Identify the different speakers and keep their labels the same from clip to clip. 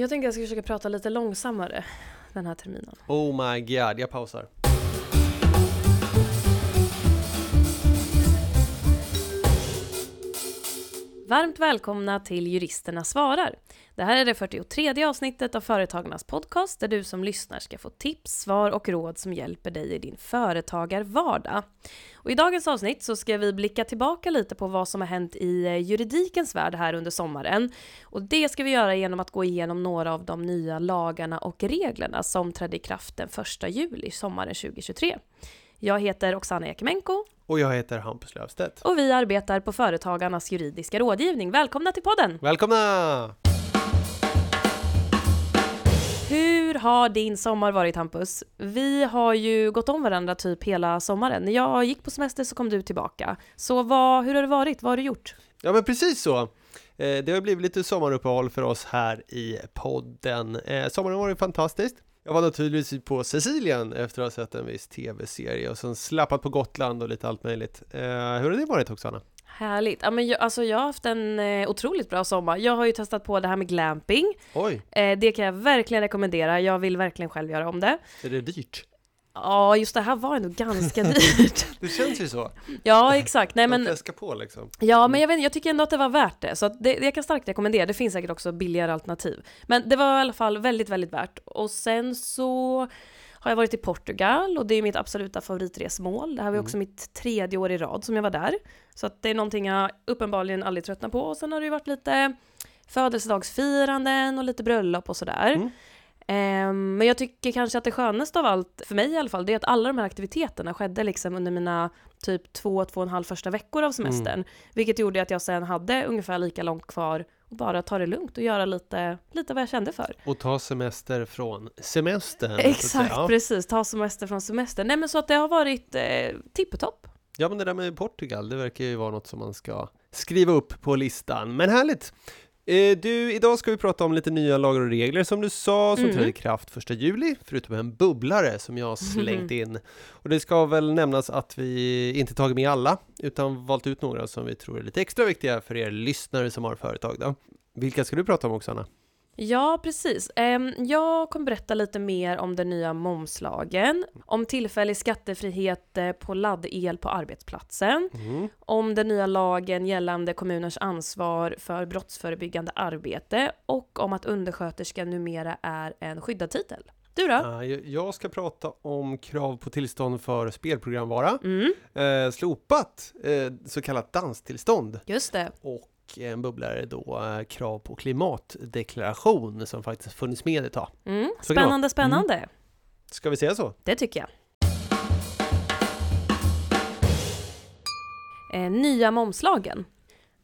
Speaker 1: Jag tänker jag ska försöka prata lite långsammare den här terminen.
Speaker 2: Oh my god, jag pausar.
Speaker 1: Varmt välkomna till Juristerna svarar. Det här är det 43 avsnittet av Företagarnas podcast där du som lyssnar ska få tips, svar och råd som hjälper dig i din företagarvardag. Och I dagens avsnitt så ska vi blicka tillbaka lite på vad som har hänt i eh, juridikens värld här under sommaren. Och det ska vi göra genom att gå igenom några av de nya lagarna och reglerna som trädde i kraft den 1 juli sommaren 2023. Jag heter Oksana Ekemenko
Speaker 2: Och jag heter Hampus Löfstedt.
Speaker 1: och vi arbetar på Företagarnas juridiska rådgivning. Välkomna till podden!
Speaker 2: Välkomna!
Speaker 1: Hur har din sommar varit Hampus? Vi har ju gått om varandra typ hela sommaren. När jag gick på semester så kom du tillbaka. Så vad, hur har det varit? Vad har du gjort?
Speaker 2: Ja men precis så. Eh, det har blivit lite sommaruppehåll för oss här i podden. Eh, sommaren har varit fantastisk. Jag var naturligtvis på Sicilien efter att ha sett en viss tv-serie och sen slappat på Gotland och lite allt möjligt. Eh, Hur har det varit Oksana?
Speaker 1: Härligt. Ja, men jag, alltså jag har haft en eh, otroligt bra sommar. Jag har ju testat på det här med glamping.
Speaker 2: Oj,
Speaker 1: Eh, det kan jag verkligen rekommendera. Jag vill verkligen själv göra om det.
Speaker 2: är det dyrt?
Speaker 1: Ja, just det här var ändå ganska dyrt.
Speaker 2: Det känns ju så.
Speaker 1: Ja, exakt. Nej,
Speaker 2: Men... på liksom.
Speaker 1: ja, men jag, vet, jag tycker ändå att det var värt det. Så det, jag kan starkt rekommendera. Det finns säkert också billigare alternativ. Men det var i alla fall väldigt, väldigt värt. Och sen så har jag varit i Portugal och det är mitt absoluta favoritresmål. Det här var också mitt tredje år i rad som jag var där. Så att det är någonting jag uppenbarligen aldrig tröttnar på. Och sen har det ju varit lite födelsedagsfiranden och lite bröllop och sådär.
Speaker 2: Mm.
Speaker 1: Ehm, men jag tycker kanske att det skönaste av allt, för mig i alla fall, det är att alla de här aktiviteterna skedde liksom under mina typ två, två och en halv första veckor av semestern. Vilket gjorde att jag sen hade ungefär lika långt kvar och bara ta det lugnt och göra lite, lite vad jag kände för.
Speaker 2: Och ta semester från semestern.
Speaker 1: Exakt, precis. Ta semester från semester. Nej men så att det har varit eh, tippetopp.
Speaker 2: Ja men det där med Portugal, det verkar ju vara något som man ska skriva upp på listan. Men härligt! Eh, Du, idag ska vi prata om lite nya lagar och regler som du sa, som
Speaker 1: Mm.
Speaker 2: trädde i kraft första juli, förutom en bubblare som jag har slängt in. Och det ska väl nämnas att vi inte tagit med alla, utan valt ut några som vi tror är lite extra viktiga för er lyssnare som har företag då. Vilka ska du prata om Oksana?
Speaker 1: Ja, precis. Jag kommer berätta lite mer om den nya momslagen, om tillfällig skattefrihet eh, på laddel på arbetsplatsen,
Speaker 2: Mm.
Speaker 1: om den nya lagen gällande kommuners ansvar för brottsförebyggande arbete och om att undersköterska numera är en skyddad titel. Du då?
Speaker 2: Ja, jag- ska prata om krav på tillstånd för spelprogramvara,
Speaker 1: Mm,
Speaker 2: eh, slopat eh, så kallat danstillstånd.
Speaker 1: just det.
Speaker 2: Och en bubblare då eh, krav på klimatdeklaration som faktiskt funnits med ett tag.
Speaker 1: Mm,
Speaker 2: det vara.
Speaker 1: spännande, spännande.
Speaker 2: Ska vi säga så?
Speaker 1: Det tycker jag. Eh, nya momslagen.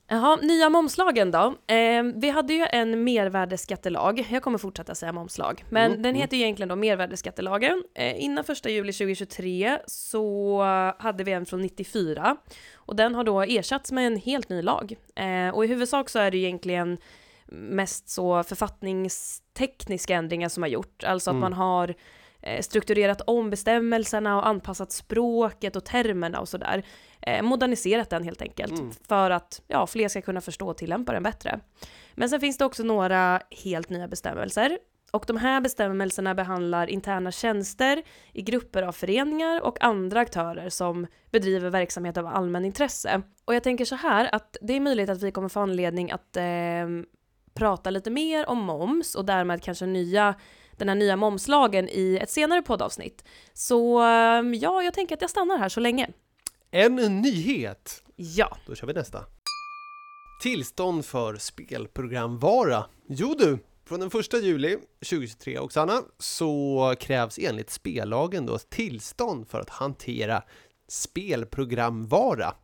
Speaker 1: Jaha, nya momslagen då. Eh, vi hade ju en mervärdesskattelag. Jag kommer fortsätta säga momslag. Men
Speaker 2: Mm,
Speaker 1: den
Speaker 2: mm.
Speaker 1: heter ju egentligen då mervärdesskattelagen. Eh, innan första juli 2023 så hade vi en från 94. Och den har då ersatts med en helt ny lag. Eh, och i huvudsak så är det ju egentligen mest så författningstekniska ändringar som har gjort. Alltså att
Speaker 2: Mm.
Speaker 1: man har strukturerat om bestämmelserna och anpassat språket och termerna och sådär. Eh, moderniserat den helt enkelt
Speaker 2: Mm.
Speaker 1: för att ja, fler ska kunna förstå och tillämpa den bättre. Men sen finns det också några helt nya bestämmelser. Och de här bestämmelserna behandlar interna tjänster i grupper av föreningar och andra aktörer som bedriver verksamhet av allmän intresse. Och jag tänker så här att det är möjligt att vi kommer få anledning att eh, prata lite mer om moms och därmed kanske nya den här nya momslagen i ett senare poddavsnitt. Så eh, ja, jag tänker att jag stannar här så länge.
Speaker 2: En nyhet!
Speaker 1: Ja.
Speaker 2: Då kör vi nästa. Tillstånd för spelprogramvara. Jo du, från den 1 juli 2023 Oksana, så krävs enligt spellagen då tillstånd för att hantera spelprogramvara.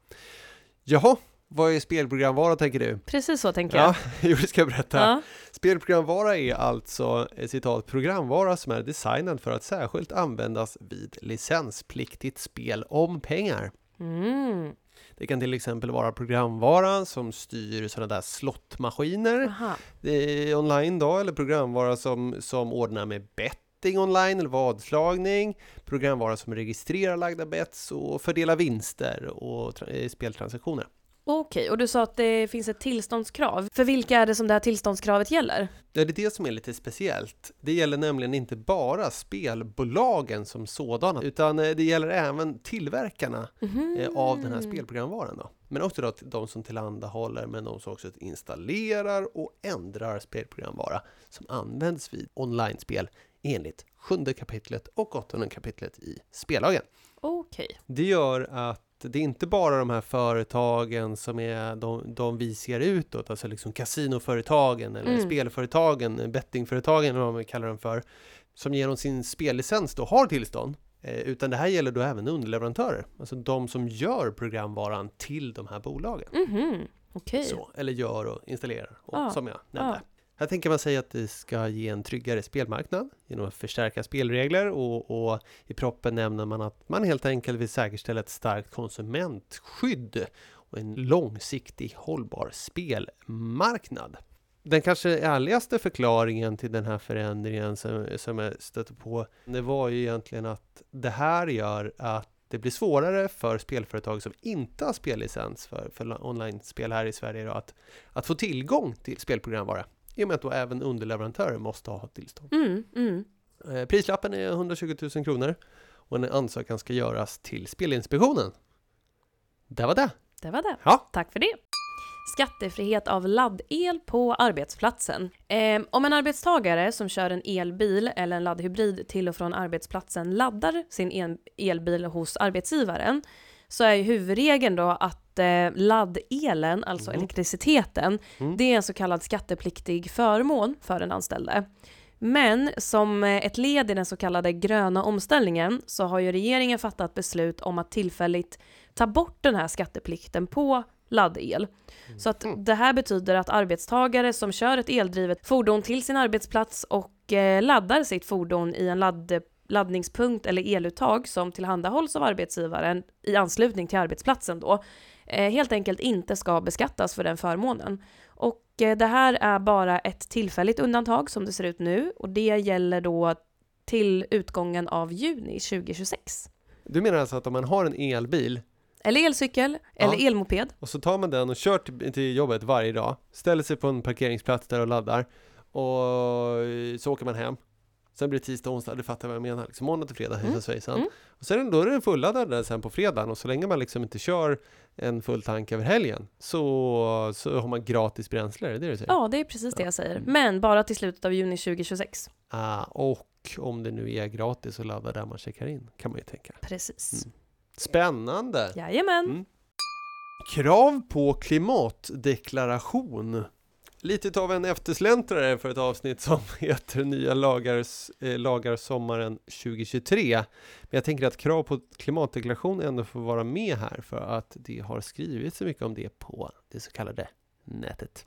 Speaker 2: Jaha, vad är spelprogramvara tänker du?
Speaker 1: Precis så tänker jag.
Speaker 2: Ja, jo det ska jag berätta.
Speaker 1: Ja.
Speaker 2: Spelprogramvara är alltså eh, citat programvara som är designad för att särskilt användas vid licenspliktigt spel om pengar.
Speaker 1: Mm.
Speaker 2: Det kan till exempel vara programvara som styr sådana där slottmaskiner
Speaker 1: Aha.
Speaker 2: eh, online då, eller programvara som, som ordnar med betting online eller vadslagning, programvara som registrerar lagda bets och fördelar vinster och eh, speltransaktioner.
Speaker 1: Okej, och du sa att det finns ett tillståndskrav. För vilka är det som det här tillståndskravet gäller?
Speaker 2: Det är det som är lite speciellt. Det gäller nämligen inte bara spelbolagen som sådana, utan eh, det gäller även tillverkarna eh, av den här spelprogramvaran. Då. Men också då de som tillhandahåller, men de som också installerar och ändrar spelprogramvara som används vid online-spel enligt sjunde kapitlet och åttonde kapitlet i spellagen.
Speaker 1: Okej.
Speaker 2: Det gör att det är inte bara de här företagen som är de, de vi ser utåt, alltså liksom kasinoföretagen eller
Speaker 1: Mm.
Speaker 2: spelföretagen, bettingföretagen eller vad man kallar dem för, som genom sin spellicens då har tillstånd. Eh, utan det här gäller då även underleverantörer, alltså de som gör programvaran till de här bolagen.
Speaker 1: Mhm. Okej.
Speaker 2: Så, eller gör och installerar, och,
Speaker 1: Ja,
Speaker 2: som jag nämnde.
Speaker 1: ja.
Speaker 2: Här tänker man sig att det ska ge en tryggare spelmarknad genom att förstärka spelregler och, och i proppen nämner man att man helt enkelt vill säkerställa ett starkt konsumentskydd och en långsiktig hållbar spelmarknad. Den kanske ärligaste förklaringen till den här förändringen som, som jag stötte på, det var ju egentligen att det här gör att det blir svårare för spelföretag som inte har spellicens för, för online-spel här i Sverige då, att, att få tillgång till spelprogramvara. I och med att då även underleverantörer måste ha tillstånd.
Speaker 1: Mm, mm.
Speaker 2: Eh, prislappen är 120 000 kronor och en ansökan ska göras till Spelinspektionen. Det var det.
Speaker 1: Det var det.
Speaker 2: Ja.
Speaker 1: Tack för det. Skattefrihet av laddel på arbetsplatsen. Eh, om en arbetstagare som kör en elbil eller en laddhybrid till och från arbetsplatsen laddar sin el- elbil hos arbetsgivaren så är ju huvudregeln då att eh, laddelen, alltså
Speaker 2: Mm.
Speaker 1: elektriciteten,
Speaker 2: Mm.
Speaker 1: det är en så kallad skattepliktig förmån för den anställde. Men som eh, ett led i den så kallade gröna omställningen så har ju regeringen fattat beslut om att tillfälligt ta bort den här skatteplikten på laddel. Så att det här betyder att arbetstagare som kör ett eldrivet fordon till sin arbetsplats och eh, laddar sitt fordon i en ladd, laddningspunkt eller eluttag som tillhandahålls av arbetsgivaren i anslutning till arbetsplatsen då, eh, helt enkelt inte ska beskattas för den förmånen. Och eh, det här är bara ett tillfälligt undantag som det ser ut nu och det gäller då till utgången av juni 2026.
Speaker 2: Du menar alltså att om man har en elbil
Speaker 1: Eller elcykel, eller
Speaker 2: Ja.
Speaker 1: elmoped.
Speaker 2: och så tar man den och kör till, till jobbet varje dag, ställer sig på en parkeringsplats där och laddar och så åker man hem. Sen blir det tisdag och onsdag, det fattar vad jag menar. Liksom måndag till fredag,
Speaker 1: Mm.
Speaker 2: hejsan svejsan.
Speaker 1: Mm.
Speaker 2: Och sen då är den fulladdad där sen på fredagen och så länge man liksom inte kör en full tank över helgen så, så har man gratis bränsle, är det det du säger?
Speaker 1: Ja, det är precis det jag säger.
Speaker 2: Mm.
Speaker 1: Men bara till slutet av juni 2026.
Speaker 2: Ah, och om det nu är gratis att ladda där man checkar in, kan man ju tänka.
Speaker 1: Precis.
Speaker 2: Mm. Spännande!
Speaker 1: Jajamän.
Speaker 2: Mm. Krav på klimatdeklaration. Lite av en eftersläntrare för ett avsnitt som heter Nya lagar, eh, lagar sommaren 2023. Men jag tänker att krav på klimatdeklaration ändå får vara med här för att det har skrivits så mycket om det på det så kallade nätet.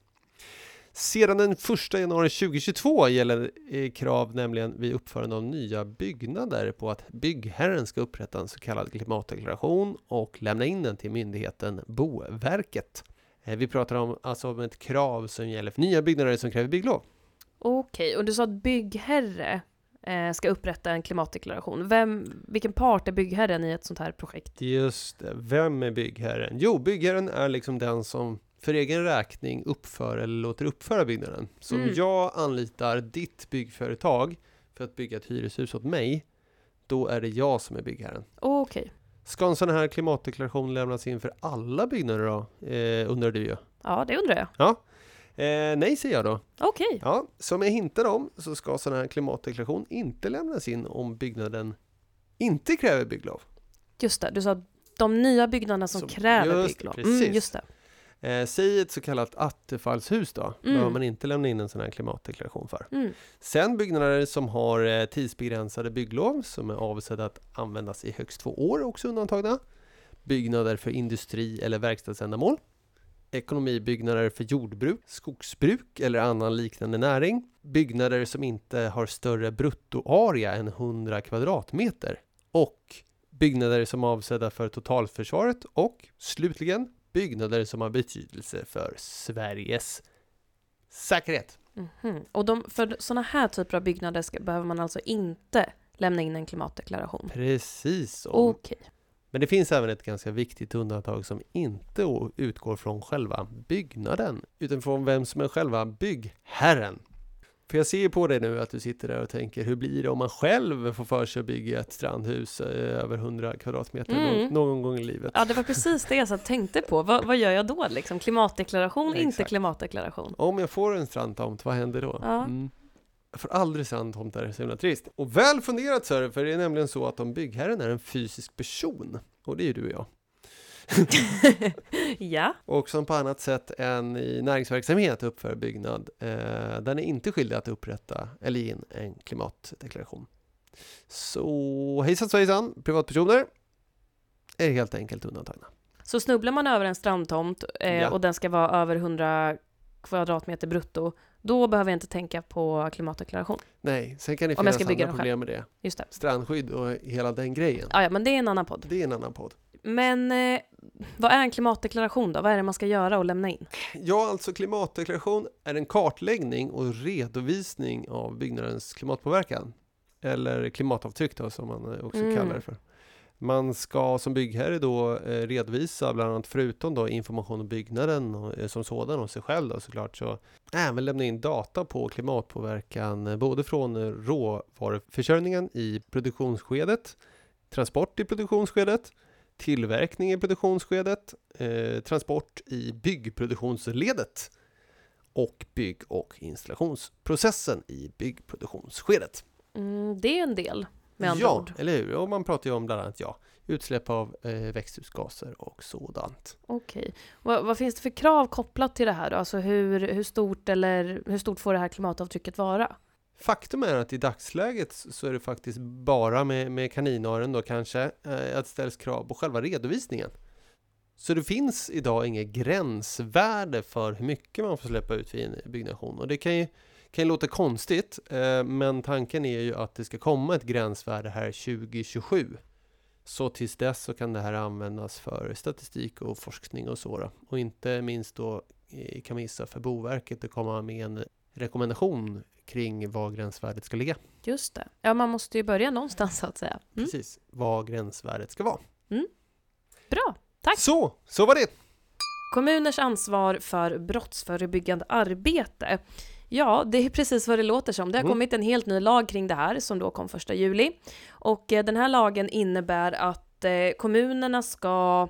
Speaker 2: Sedan den 1 januari 2022 gäller eh, krav nämligen vid uppförande av nya byggnader på att byggherren ska upprätta en så kallad klimatdeklaration och lämna in den till myndigheten Boverket. Eh, Vi pratar om, alltså om ett krav som gäller för nya byggnader som kräver bygglov.
Speaker 1: Okej, och du sa att byggherre eh, ska upprätta en klimatdeklaration. Vem, vilken part är byggherren i ett sånt här projekt?
Speaker 2: Just det, vem är byggherren? Jo, byggherren är liksom den som för egen räkning uppför eller låter uppföra byggnaden. Så om
Speaker 1: Mm.
Speaker 2: jag anlitar ditt byggföretag för att bygga ett hyreshus åt mig, då är det jag som är byggherren.
Speaker 1: Okej.
Speaker 2: Ska en sån här klimatdeklaration lämnas in för alla byggnader då? Eh, undrar du ju.
Speaker 1: Ja, det undrar jag.
Speaker 2: Ja. Eh, nej, säger jag då.
Speaker 1: Okej.
Speaker 2: Ja, som jag hintade om så ska sån här klimatdeklaration inte lämnas in om byggnaden inte kräver bygglov.
Speaker 1: Just det, du sa de nya byggnaderna som,
Speaker 2: Som-
Speaker 1: kräver
Speaker 2: just
Speaker 1: bygglov.
Speaker 2: precis.
Speaker 1: Mm, just det.
Speaker 2: Eh, säg ett så kallat attefallshus då,
Speaker 1: Mm.
Speaker 2: behöver man inte lämna in en sån här klimatdeklaration för.
Speaker 1: Mm.
Speaker 2: Sen byggnader som har eh, tidsbegränsade bygglov som är avsedda att användas i högst två år också undantagna. Byggnader för industri eller verkstadsändamål. Ekonomibyggnader för jordbruk, skogsbruk eller annan liknande näring. Byggnader som inte har större bruttoarea än 100 kvadratmeter. Och byggnader som är avsedda för totalförsvaret och slutligen byggnader som har betydelse för Sveriges säkerhet.
Speaker 1: Mhm. Och de, för sådana här typer av byggnader ska, behöver man alltså inte lämna in en klimatdeklaration?
Speaker 2: Precis.
Speaker 1: Okej.
Speaker 2: Men det finns även ett ganska viktigt undantag som inte utgår från själva byggnaden, utan från vem som är själva byggherren. För jag ser ju på dig nu att du sitter där och tänker, hur blir det om man själv får för sig att bygga ett strandhus eh, över 100 kvadratmeter mm. någon, någon, gång i livet?
Speaker 1: Ja, det var precis det jag tänkte på. vad, vad gör jag då liksom? Klimatdeklaration, Exakt. inte klimatdeklaration?
Speaker 2: Om jag får en strandtomt, vad händer då? Ja. Mm. Jag får aldrig strandtomtar, så himla trist. Och väl funderat Sören, för det är nämligen så att om byggherren är en fysisk person, och det är ju du och jag,
Speaker 1: ja.
Speaker 2: Och som på annat sätt än i näringsverksamhet uppför byggnad, eh, den är inte skyldig att upprätta eller ge in en klimatdeklaration. Så hejsan svejsan, privatpersoner är helt enkelt undantagna.
Speaker 1: Så snubblar man över en strandtomt eh, ja. och den ska vara över 100 kvadratmeter brutto, då behöver jag inte tänka på klimatdeklaration.
Speaker 2: Nej, sen kan det finnas andra problem med det.
Speaker 1: Just det.
Speaker 2: Strandskydd och hela den grejen.
Speaker 1: Ja, ja, men det är en annan podd.
Speaker 2: Det är en annan podd.
Speaker 1: Men eh, vad är en klimatdeklaration då? Vad är det man ska göra och lämna in?
Speaker 2: Ja, alltså klimatdeklaration är en kartläggning och redovisning av byggnadens klimatpåverkan. Eller klimatavtryck då, som man också mm. kallar det för. Man ska som byggherre då eh, redovisa bland annat förutom då information om byggnaden och, eh, som sådan och sig själv då såklart så även lämna in data på klimatpåverkan eh, både från råvaruförsörjningen i produktionsskedet, transport i produktionsskedet, tillverkning i produktionsskedet, eh, transport i byggproduktionsledet och bygg och installationsprocessen i byggproduktionsskedet.
Speaker 1: Mm, det är en del med andra
Speaker 2: ja,
Speaker 1: ord.
Speaker 2: eller hur? Och man pratar ju om bland annat ja, utsläpp av eh, växthusgaser och sådant.
Speaker 1: Okej. Vad, vad, finns det för krav kopplat till det här då? Alltså hur, hur, stort eller hur stort får det här klimatavtrycket vara?
Speaker 2: Faktum är att i dagsläget så är det faktiskt bara med, med kaninören då kanske eh, att det ställs krav på själva redovisningen. Så det finns idag inget gränsvärde för hur mycket man får släppa ut vid en byggnation och det kan ju, kan ju låta konstigt eh, men tanken är ju att det ska komma ett gränsvärde här 2027. Så tills dess så kan det här användas för statistik och forskning och så då. Och inte minst då kan man gissa för Boverket att komma med en rekommendation kring var gränsvärdet ska ligga.
Speaker 1: Just det. Ja, man måste ju börja någonstans så att säga.
Speaker 2: Mm. Precis, var gränsvärdet ska vara.
Speaker 1: Mm. Bra, tack!
Speaker 2: Så, så var det!
Speaker 1: Kommuners ansvar för brottsförebyggande arbete. Ja, det är precis vad det låter som. Det har mm. kommit en helt ny lag kring det här som då kom första juli. Och eh, den här lagen innebär att eh, kommunerna ska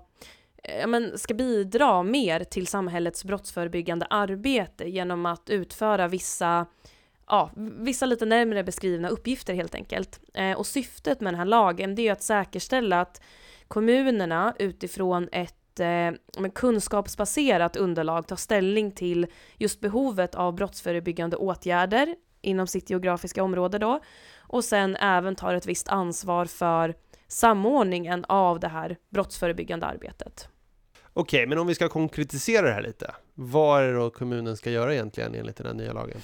Speaker 1: ja, men, ska bidra mer till samhällets brottsförebyggande arbete genom att utföra vissa ja, vissa lite närmare beskrivna uppgifter helt enkelt. Eh, och syftet med den här lagen det är att säkerställa att kommunerna utifrån ett eh, kunskapsbaserat underlag tar ställning till just behovet av brottsförebyggande åtgärder inom sitt geografiska område då och sen även tar ett visst ansvar för samordningen av det här brottsförebyggande arbetet.
Speaker 2: Okej, men om vi ska konkretisera det här lite. Vad är det då kommunen ska göra egentligen enligt den här nya lagen?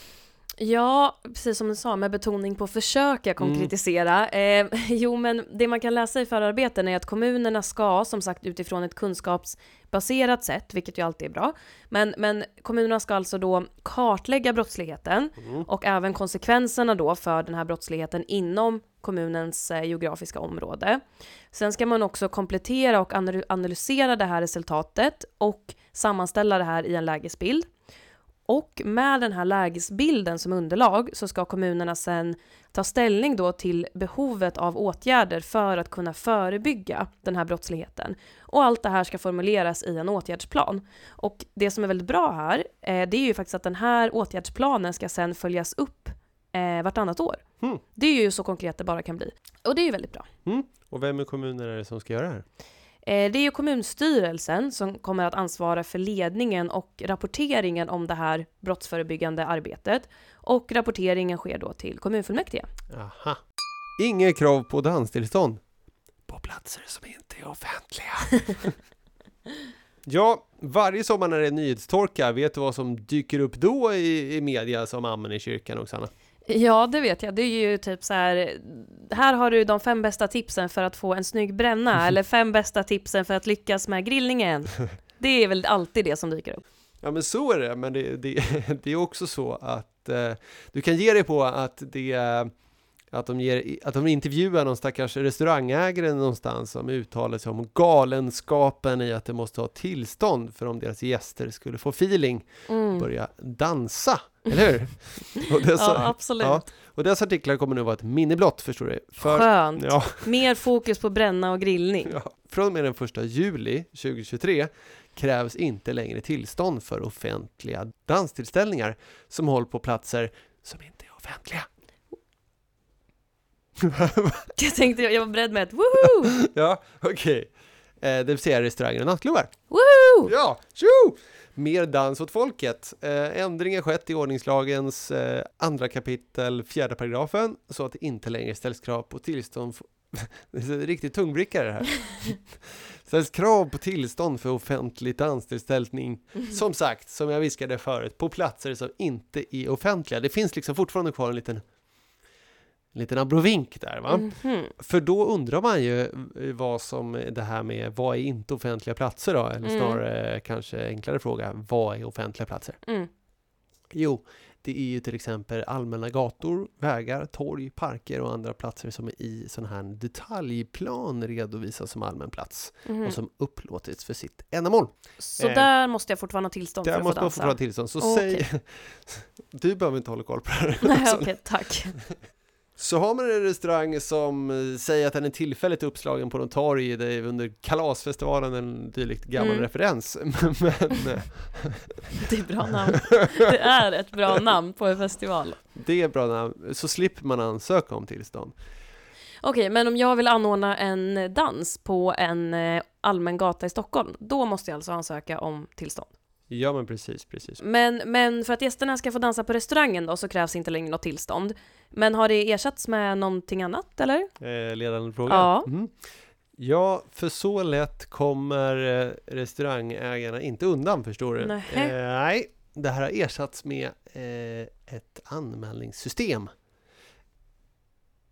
Speaker 1: Ja, precis som du sa, med betoning på försöka mm. konkretisera. Mm. Eh, jo, men det man kan läsa i förarbeten är att kommunerna ska, som sagt, utifrån ett kunskapsbaserat sätt, vilket ju alltid är bra, men, men kommunerna ska alltså då kartlägga brottsligheten mm. och även konsekvenserna då för den här brottsligheten inom kommunens eh, geografiska område. Sen ska man också komplettera och analysera det här resultatet och sammanställa det här i en lägesbild. Och med den här lägesbilden som underlag så ska kommunerna sen ta ställning då till behovet av åtgärder för att kunna förebygga den här brottsligheten. Och allt det här ska formuleras i en åtgärdsplan. Och det som är väldigt bra här, eh, det är ju faktiskt att den här åtgärdsplanen ska sen följas upp eh, vartannat år. Mm. Det är ju så konkret det bara kan bli. Och det är ju väldigt bra.
Speaker 2: Mm. Och vem i kommunen är det som ska göra det här?
Speaker 1: Eh, det är ju kommunstyrelsen som kommer att ansvara för ledningen och rapporteringen om det här brottsförebyggande arbetet. Och rapporteringen sker då till kommunfullmäktige.
Speaker 2: Aha. Inget krav på danstillstånd på platser som inte är offentliga. ja, varje sommar när det är nyhetstorka, vet du vad som dyker upp då i, i media som amen i kyrkan, Oksana?
Speaker 1: Ja, det vet jag. Det är ju typ så här, här har du de fem bästa tipsen för att få en snygg bränna, eller fem bästa tipsen för att lyckas med grillningen. Det är väl alltid det som dyker upp.
Speaker 2: Ja, men så är det, men det, det, det är också så att eh, du kan ge dig på att det att de, ger, att de intervjuar någon stackars restaurangägare någonstans som uttalar sig om galenskapen i att de måste ha tillstånd för om deras gäster skulle få feeling,
Speaker 1: Mm.
Speaker 2: börja dansa, eller hur? Och dessa,
Speaker 1: Ja, absolut.
Speaker 2: ja, och dessa artiklar kommer nu vara ett minne blott, förstår du. För,
Speaker 1: Skönt.
Speaker 2: ja,
Speaker 1: Mer fokus på bränna och grillning.
Speaker 2: ja, från och med den första juli 2023 krävs inte längre tillstånd för offentliga danstillställningar som håller på platser som inte är offentliga.
Speaker 1: Jag tänkte, jag var beredd med ett woho!
Speaker 2: Ja, okej. Eh, det vill säga restauranger och nattklubbar.
Speaker 1: Woho!
Speaker 2: Ja, tjo! Mer dans åt folket. Eh, ändring har skett i ordningslagens eh, andra kapitel, fjärde paragrafen, så att det inte längre ställs krav på tillstånd. det är riktigt tungvrickare det här. ställs krav på tillstånd för offentlig danstillställning. Som sagt, som jag viskade förut, på platser som inte är offentliga. Det finns liksom fortfarande kvar en liten, en liten abrovink där va?
Speaker 1: Mhm.
Speaker 2: För då undrar man ju eh, vad som det här med vad är inte offentliga platser då? Eller
Speaker 1: Mm.
Speaker 2: snarare kanske enklare fråga, vad är offentliga platser?
Speaker 1: Mm.
Speaker 2: Jo, det är ju till exempel allmänna gator, vägar, torg, parker och andra platser som i sån här detaljplan redovisas som allmän plats
Speaker 1: Mhm.
Speaker 2: och som upplåtits för sitt ändamål.
Speaker 1: Så
Speaker 2: eh,
Speaker 1: där måste jag fortfarande ha tillstånd för
Speaker 2: Där
Speaker 1: att få
Speaker 2: måste
Speaker 1: dansa?
Speaker 2: få ta tillstånd. Så
Speaker 1: Okej.
Speaker 2: säg... Du behöver inte hålla koll på det här.
Speaker 1: Nej, okej, tack.
Speaker 2: Så har man en restaurang som eh, säger att den är tillfälligt uppslagen på något torg det är under kalasfestivalen, en dylikt gammal
Speaker 1: Mm.
Speaker 2: referens. Men, eh,
Speaker 1: Det är bra namn. Det är ett bra namn på en festival.
Speaker 2: det är bra namn, så slipper man ansöka om tillstånd.
Speaker 1: Okej, men om jag vill anordna en dans på en eh, allmän gata i Stockholm, då måste jag alltså ansöka om tillstånd.
Speaker 2: Ja men precis, precis.
Speaker 1: Men, men för att gästerna ska få dansa på restaurangen då så krävs inte längre något tillstånd. Men har det ersatts med någonting annat eller?
Speaker 2: Eh, ledande fråga.
Speaker 1: Ja.
Speaker 2: Mhm. Ja, för så lätt kommer eh, restaurangägarna inte undan förstår du.
Speaker 1: Nähä.
Speaker 2: Eh, nej, det här har ersatts med eh, ett anmälningssystem.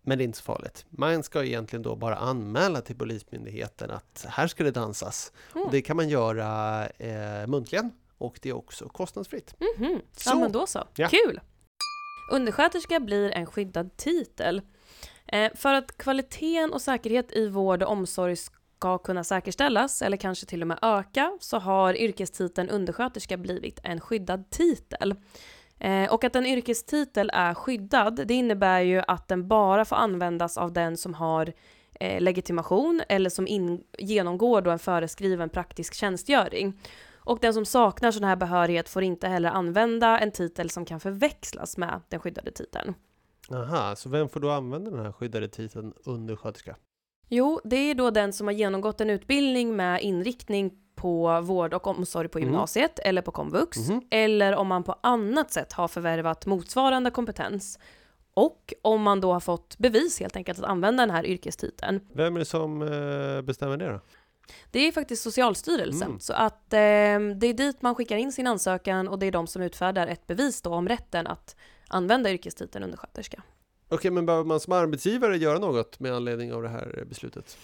Speaker 2: Men det är inte så farligt. Man ska egentligen då bara anmäla till Polismyndigheten att här ska det dansas.
Speaker 1: Mm.
Speaker 2: Och det kan man göra eh, muntligen och det är också kostnadsfritt.
Speaker 1: Mhm,
Speaker 2: Så.
Speaker 1: ja men då så.
Speaker 2: Ja.
Speaker 1: Kul! Undersköterska blir en skyddad titel. Eh, för att kvaliteten och säkerhet i vård och omsorg ska kunna säkerställas, eller kanske till och med öka, så har yrkestiteln undersköterska blivit en skyddad titel. Eh, och att en yrkestitel är skyddad, det innebär ju att den bara får användas av den som har eh, legitimation eller som in, genomgår då en föreskriven praktisk tjänstgöring. Och den som saknar sån här behörighet får inte heller använda en titel som kan förväxlas med den skyddade titeln.
Speaker 2: Aha, så vem får då använda den här skyddade titeln undersköterska?
Speaker 1: Jo, det är då den som har genomgått en utbildning med inriktning på vård och omsorg på
Speaker 2: Mm.
Speaker 1: gymnasiet eller på komvux.
Speaker 2: Mhm.
Speaker 1: Eller om man på annat sätt har förvärvat motsvarande kompetens. Och om man då har fått bevis helt enkelt att använda den här yrkestiteln.
Speaker 2: Vem är det som eh, bestämmer det då?
Speaker 1: Det är faktiskt Socialstyrelsen.
Speaker 2: Mm.
Speaker 1: Så att eh, det är dit man skickar in sin ansökan och det är de som utfärdar ett bevis då om rätten att använda yrkestiteln undersköterska.
Speaker 2: Okej, men behöver man som arbetsgivare göra något med anledning av det här beslutet?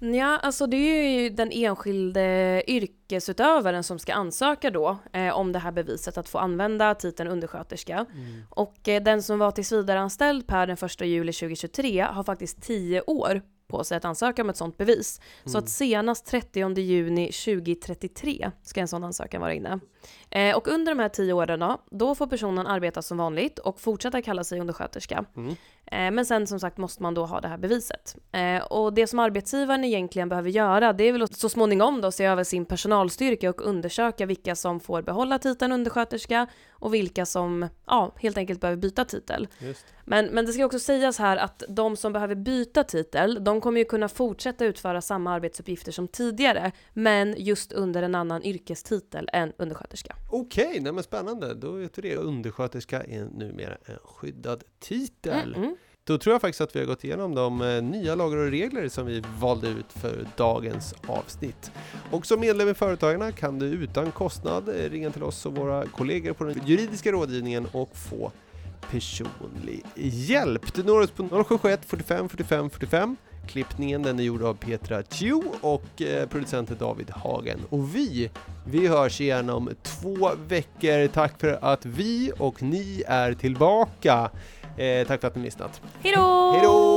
Speaker 1: Ja, alltså det är ju den enskilde yrkesutövaren som ska ansöka då eh, om det här beviset att få använda titeln undersköterska. Och eh, den som var tillsvidareanställd per den 1 juli 2023 har faktiskt 10 år på sig att ansöka om ett sådant bevis. Så
Speaker 2: Mm.
Speaker 1: att senast 30 juni 2033 ska en sån ansökan vara inne. Eh, och under de här 10 åren då, då får personen arbeta som vanligt och fortsätta kalla sig undersköterska.
Speaker 2: Mm.
Speaker 1: Eh, Men sen som sagt måste man då ha det här beviset. Eh, Och det som arbetsgivaren egentligen behöver göra det är väl att så småningom då se över sin personalstyrka och undersöka vilka som får behålla titeln undersköterska och vilka som ja, helt enkelt behöver byta titel.
Speaker 2: Just.
Speaker 1: Men, men det ska också sägas här att de som behöver byta titel, de kommer ju kunna fortsätta utföra samma arbetsuppgifter som tidigare, men just under en annan yrkestitel än undersköterska.
Speaker 2: Okej, nej men spännande. Då vet vi det. Undersköterska är numera en skyddad titel.
Speaker 1: Mm, mm.
Speaker 2: Då tror jag faktiskt att vi har gått igenom de eh, nya lagar och regler som vi valde ut för dagens avsnitt. Och som medlem i Företagarna kan du utan kostnad eh, ringa till oss och våra kollegor på den juridiska rådgivningen och få personlig hjälp. Du når oss på 0771 45 45 45. Klippningen den är gjord av Petra Chiu och eh, producenten David Hagen. Och vi, vi hörs igen om två veckor. Tack för att vi och ni är tillbaka. Eh, tack för att ni lyssnat.
Speaker 1: Hej då!
Speaker 2: Hej då!